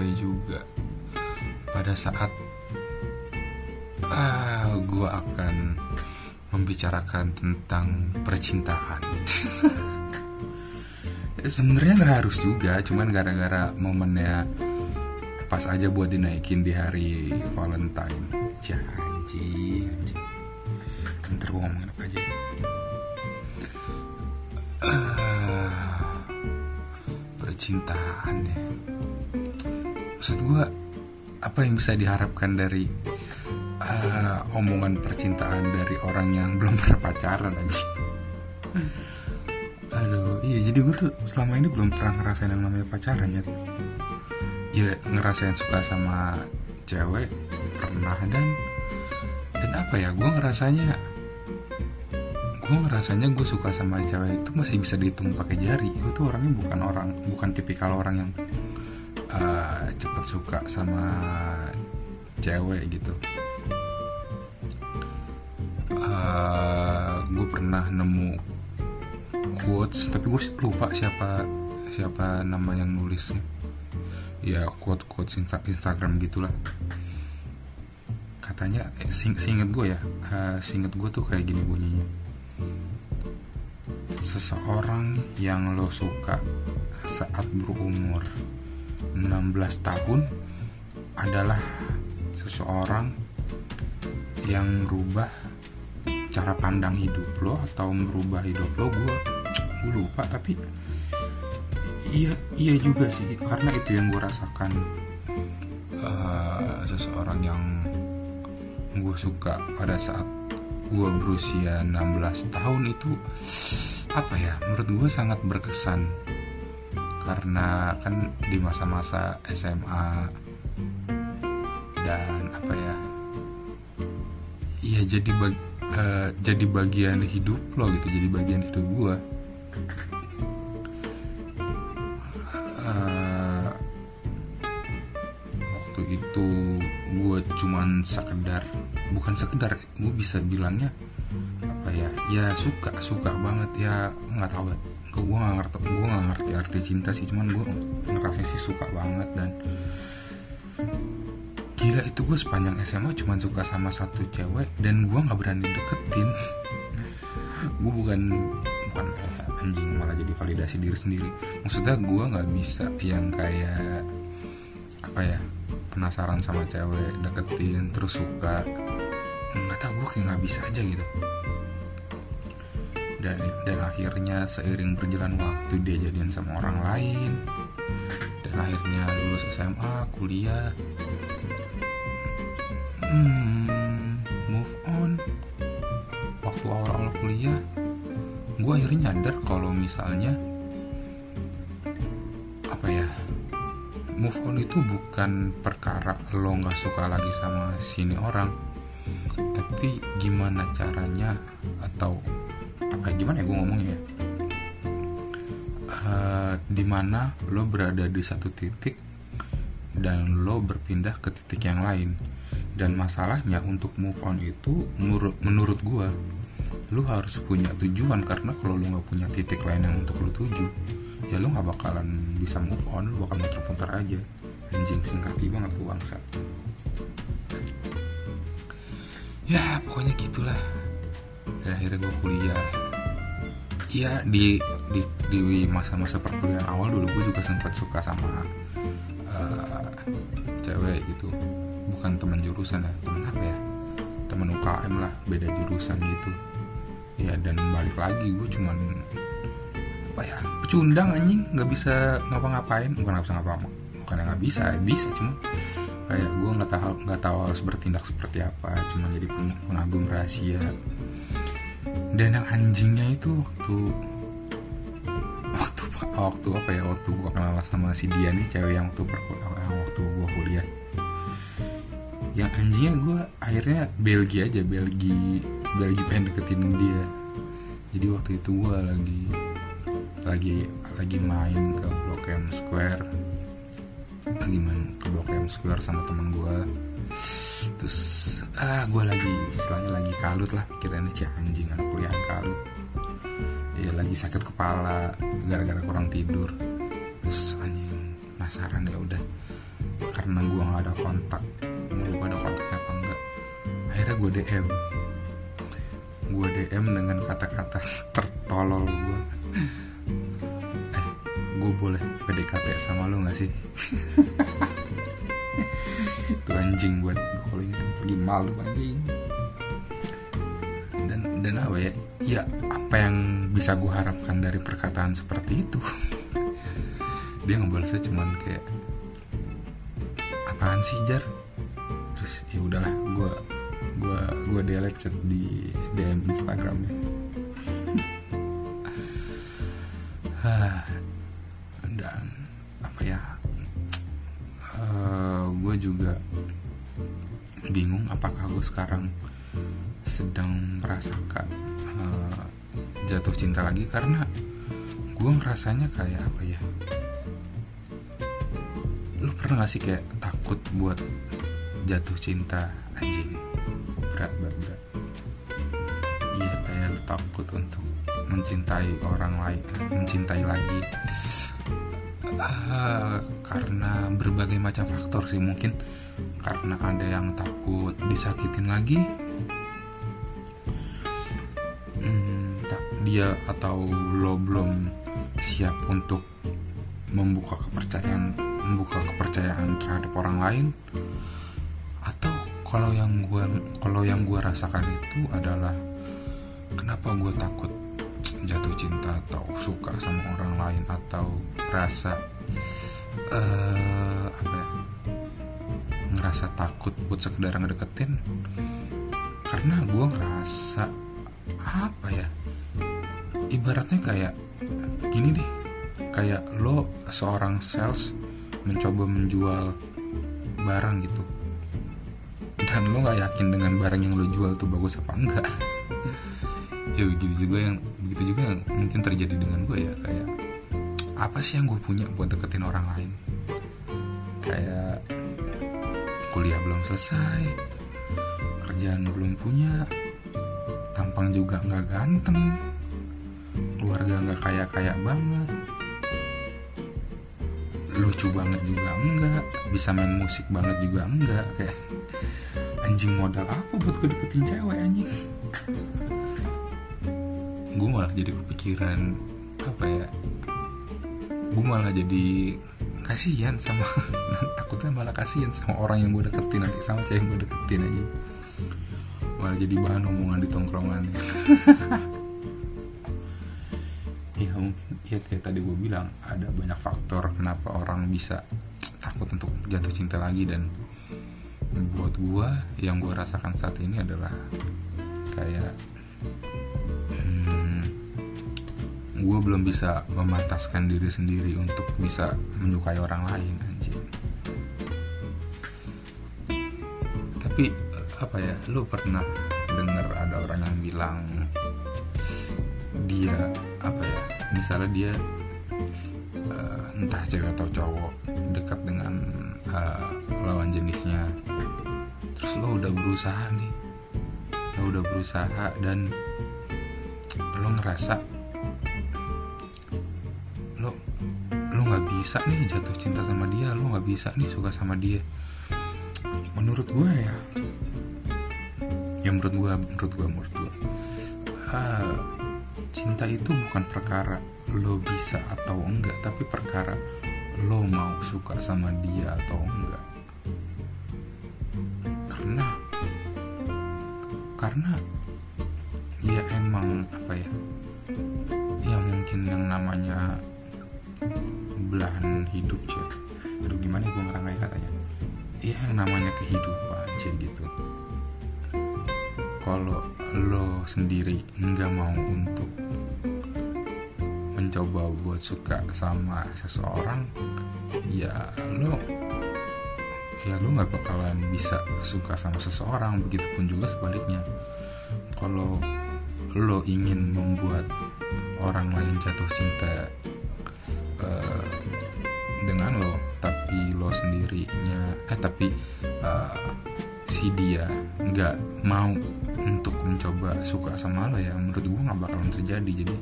sampai juga. Pada saat ah gue akan membicarakan tentang percintaan. Sebenarnya nggak harus juga cuman gara-gara momennya pas aja buat dinaikin di hari Valentine. Janji ntar gue ngomongin apa aja? Ah, percintaan ya maksud gue apa yang bisa diharapkan dari ah, omongan percintaan dari orang yang belum pernah pacaran aja aduh iya jadi gue tuh selama ini belum pernah ngerasain yang namanya pacaran ya. Ya ngerasain suka sama cewek pernah dan dan apa ya gue ngerasanya gue ngerasanya gue suka sama cewek itu masih bisa dihitung pakai jari. Gue tuh orangnya bukan orang bukan tipikal orang yang uh, cepet suka sama cewek gitu. Uh, gue pernah nemu quotes tapi gue lupa siapa siapa nama yang nulisnya. Ya quote quotes Insta- Instagram gitulah. Katanya eh, sing singet gue ya uh, singet gue tuh kayak gini bunyinya. Seseorang yang lo suka saat berumur 16 tahun adalah seseorang yang merubah cara pandang hidup lo atau merubah hidup lo. Gue gue lupa tapi iya iya juga sih. Karena itu yang gue rasakan uh, seseorang yang gue suka pada saat gue berusia 16 tahun itu apa ya menurut gue sangat berkesan karena kan di masa-masa SMA dan apa ya iya jadi bag, uh, jadi bagian hidup lo gitu jadi bagian hidup gue uh, waktu itu gue cuman sekedar bukan sekedar gue bisa bilangnya apa ya ya suka suka banget ya nggak tahu ya gue nggak ngerti gue nggak ngerti arti cinta sih cuman gue ngerasa sih suka banget dan gila itu gue sepanjang SMA cuman suka sama satu cewek dan gue nggak berani deketin. Gue bukan bukan eh, anjing malah jadi validasi diri sendiri. Maksudnya gue nggak bisa yang kayak apa ya penasaran sama cewek deketin terus suka. Nggak tahu gue kayak nggak bisa aja gitu dan dan akhirnya seiring berjalan waktu dia jadian sama orang lain. Dan akhirnya lulus SMA kuliah. Hmm, move on. Waktu awal-awal kuliah gue akhirnya nyadar kalau misalnya apa ya move on itu bukan perkara lo nggak suka lagi sama sini orang tapi gimana caranya atau apa gimana ya gue ngomongnya ya? Uh, di mana lo berada di satu titik dan lo berpindah ke titik yang lain. Dan masalahnya untuk move on itu menurut menurut gue lo harus punya tujuan karena kalau lo nggak punya titik lain yang untuk lo tuju ya lo nggak bakalan bisa move on lo bakal muter-muter aja. Anjing singkati banget lo bangsa ya pokoknya gitulah dan akhirnya gue kuliah. Ya di di di masa-masa perkuliahan awal dulu gue juga sempat suka sama uh, cewek gitu. Bukan teman jurusan ya teman apa ya? Teman UKM lah beda jurusan gitu. Ya dan balik lagi gue cuman apa ya pecundang anjing nggak bisa ngapa-ngapain. Bukan nggak bisa ngapa-ngapain bukan nggak bisa ya bisa cuma kayak gue nggak tahu nggak tahu harus bertindak seperti apa. Cuma jadi pengagum rahasia dan yang anjingnya itu waktu waktu waktu apa ya waktu gue kenal sama si dia nih cewek yang waktu yang waktu gue kuliah. Yang anjingnya gue akhirnya Belgi aja Belgi Belgi pengen deketin dia. Jadi waktu itu gue lagi lagi lagi main ke Blok M Square. Lagi main ke Blok M Square sama temen gue terus ah gue lagi istilahnya lagi kalut lah pikirannya cih anjing anak kuliah kalut. Ya lagi sakit kepala gara-gara kurang tidur. Terus anjing penasaran ya udah. Karena gue nggak ada kontak gue ada kontaknya apa enggak. Akhirnya gue DM gue DM dengan kata-kata tertolol gue eh gue boleh PDKT sama lo gak sih itu anjing buat kalau inget lagi malu anjing. Dan dan apa ya? Ya apa yang bisa gue harapkan dari perkataan seperti itu? Dia ngebalasnya cuman kayak apaan sih jar? Terus ya udahlah gue gue gue delete chat di DM Instagramnya gue juga bingung apakah gue sekarang sedang merasakan uh, jatuh cinta lagi karena gue ngerasanya kayak apa ya? Lu pernah gak sih kayak takut buat jatuh cinta anjing? Berat berat berat. Iya kayak lu takut untuk mencintai orang lain mencintai lagi. Uh, karena berbagai macam faktor sih mungkin karena ada yang takut disakitin lagi. Hmm, tak dia atau lo belum siap untuk membuka kepercayaan membuka kepercayaan terhadap orang lain. Atau kalau yang gue kalau yang gue rasakan itu adalah kenapa gue takut jatuh cinta atau suka sama orang lain atau rasa uh, apa ya? Ngerasa takut buat sekedar ngedeketin? Karena gue ngerasa apa ya? Ibaratnya kayak gini deh. Kayak lo seorang sales mencoba menjual barang gitu. Dan lo nggak yakin dengan barang yang lo jual tuh bagus apa enggak. Ya begitu juga yang begitu juga yang mungkin terjadi dengan gue ya kayak apa sih yang gue punya buat deketin orang lain? Kayak kuliah belum selesai kerjaan belum punya tampang juga nggak ganteng keluarga nggak kaya kaya banget lucu banget juga enggak bisa main musik banget juga enggak kayak anjing modal apa buat gue deketin cewek anjing? Gue malah jadi kepikiran apa ya gue malah jadi kasihan sama takutnya malah kasihan sama orang yang gue deketin nanti sama cewek yang gue deketin aja. Malah jadi bahan omongan di tongkrongan. Ya mungkin ya kayak tadi gue bilang ada banyak faktor kenapa orang bisa takut untuk jatuh cinta lagi dan buat gue yang gue rasakan saat ini adalah kayak gue belum bisa memantaskan diri sendiri untuk bisa menyukai orang lain anjir tapi apa ya lu pernah dengar ada orang yang bilang dia apa ya misalnya dia uh, entah cewek atau cowok dekat dengan uh, lawan jenisnya terus lo udah berusaha nih lo udah berusaha dan lo ngerasa nggak bisa nih jatuh cinta sama dia lo nggak bisa nih suka sama dia. Menurut gue ya ya menurut gue menurut gue menurut gue uh, cinta itu bukan perkara lo bisa atau enggak tapi perkara lo mau suka sama dia atau enggak belahan hidup sih aduh gimana gue ngerangkai katanya? Ya yang namanya kehidupan sih gitu. Kalau lo sendiri nggak mau untuk mencoba buat suka sama seseorang ya lo ya lo nggak bakalan bisa suka sama seseorang begitupun juga sebaliknya. Kalau lo ingin membuat orang lain jatuh cinta sendirinya. Eh tapi uh, si dia nggak mau untuk mencoba suka sama lo ya menurut gue nggak bakalan terjadi. Jadi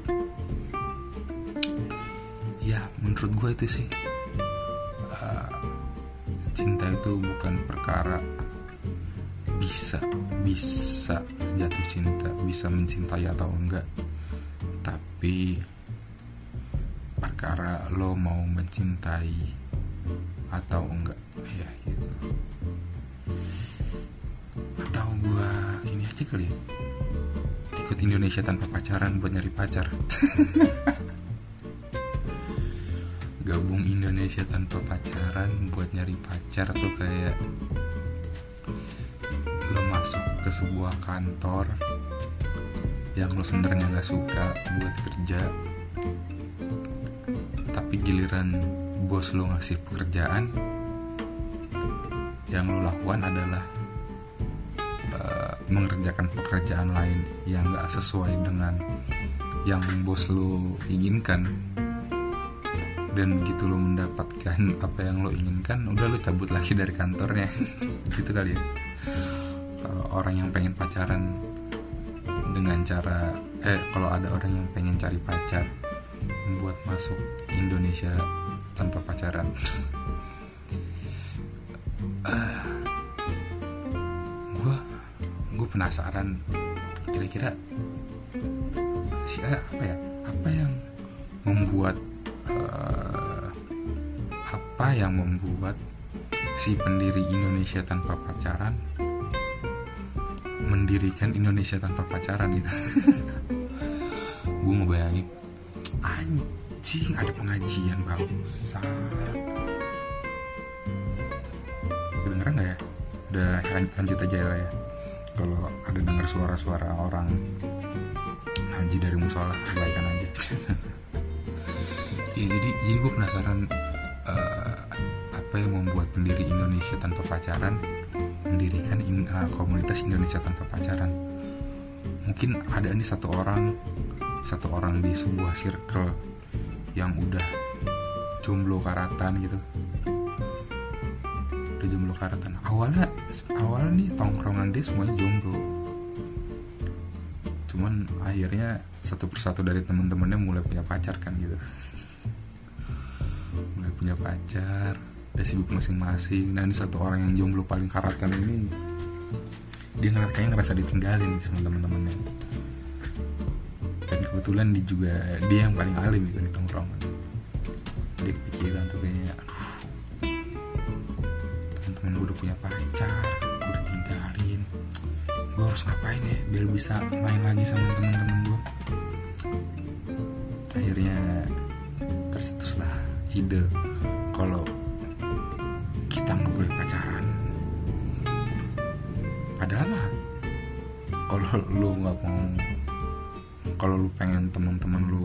ya menurut gue itu sih uh, cinta itu bukan perkara bisa bisa jatuh cinta bisa mencintai atau enggak. Tapi perkara lo mau mencintai atau enggak? Ya gitu. Atau gua ini aja kali ya? Ikut Indonesia tanpa pacaran buat nyari pacar. Gabung Indonesia tanpa pacaran buat nyari pacar tuh kayak lo masuk ke sebuah kantor yang lo sebenarnya nggak suka buat kerja tapi giliran bos lo ngasih pekerjaan yang lo lakukan adalah uh, mengerjakan pekerjaan lain yang nggak sesuai dengan yang bos lo inginkan. Dan begitu lo mendapatkan apa yang lo inginkan udah lo cabut lagi dari kantornya. Gitu kali ya. Kalau orang yang pengen pacaran dengan cara eh kalau ada orang yang pengen cari pacar buat masuk Indonesia tanpa pacaran. Uh, gue gue penasaran kira-kira si apa ya? Apa yang membuat uh, apa yang membuat si pendiri Indonesia tanpa pacaran mendirikan Indonesia tanpa pacaran gitu? Gue ngebayangin anjing ada pengajian bangsa kedengeran gak ya? Udah lanjut aja lah ya. Kalau ada dengar suara-suara orang haji dari musola perbaikan aja. Ya jadi jadi gue penasaran uh, apa yang membuat pendiri Indonesia tanpa pacaran mendirikan in, uh, komunitas Indonesia tanpa pacaran? Mungkin ada nih satu orang satu orang di sebuah circle yang udah jomblo karatan gitu. Udah jomblo karatan. Awalnya awalnya nih tongkrongan dia semuanya jomblo. Cuman akhirnya satu persatu dari temen-temennya mulai punya pacar kan gitu. Mulai punya pacar udah sibuk masing-masing. Nah ini satu orang yang jomblo paling karatan ini dia ngerasa kayaknya ngerasa ditinggalin sama teman-temannya dan kebetulan dia juga dia yang paling alim gitu di tongkrongan. Dia kepikiran tuh kayaknya teman-teman gue udah punya pacar gue udah tinggalin gue harus ngapain ya biar bisa main lagi sama teman-teman gue akhirnya tercetuslah ide kalau lu pengen teman-teman lu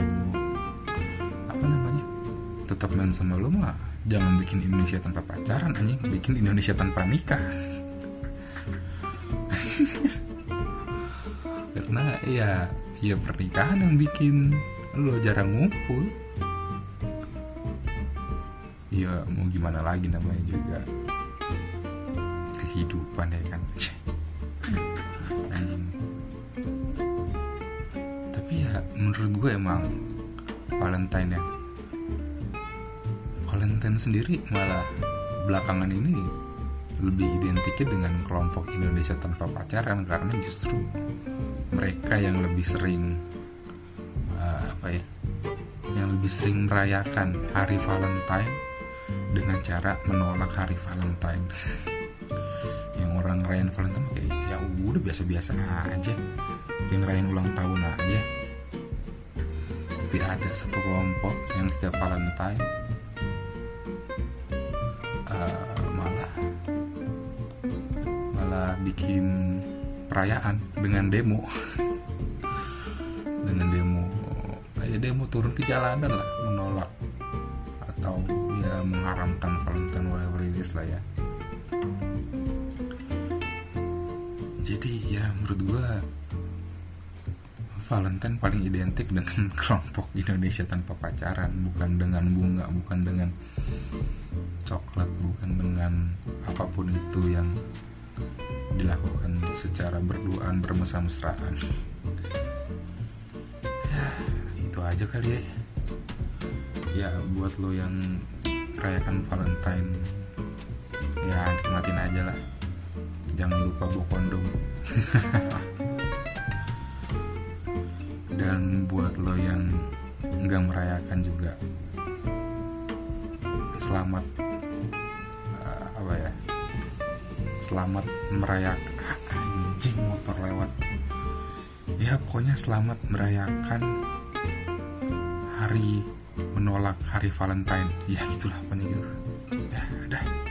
apa namanya tetap main sama lu mah jangan bikin Indonesia tanpa pacaran anjing. Bikin Indonesia tanpa nikah. Karena ya ya pernikahan yang bikin lo jarang ngumpul. Ya mau gimana lagi namanya juga. Kehidupan ya kan menurut gue emang Valentine ya Valentine sendiri malah belakangan ini lebih identiknya dengan kelompok Indonesia tanpa pacaran karena justru mereka yang lebih sering uh, apa ya yang lebih sering merayakan hari Valentine dengan cara menolak hari Valentine. Yang orang ngerayain Valentine kayak ya udah biasa-biasa aja. Yang ngerayain ulang tahun aja tapi ada satu kelompok yang setiap Valentine uh, malah malah bikin perayaan dengan demo. Dengan demo ya demo turun ke jalanan lah menolak. Atau ya mengharamkan Valentine whatever it is lah ya. Jadi ya menurut gua Valentine paling identik dengan kelompok Indonesia tanpa pacaran. Bukan dengan bunga bukan dengan coklat bukan dengan apa pun itu yang dilakukan secara berduaan bermesra-mesraan. Ya itu aja kali ya. Ya buat lo yang rayakan Valentine ya nikmatin aja lah. Jangan lupa bawa kondom nggak merayakan juga. Selamat uh, apa ya? Selamat merayakan anjing motor lewat. Ya pokoknya selamat merayakan hari menolak hari Valentine. Ya gitulah pokoknya gitu. Ya udah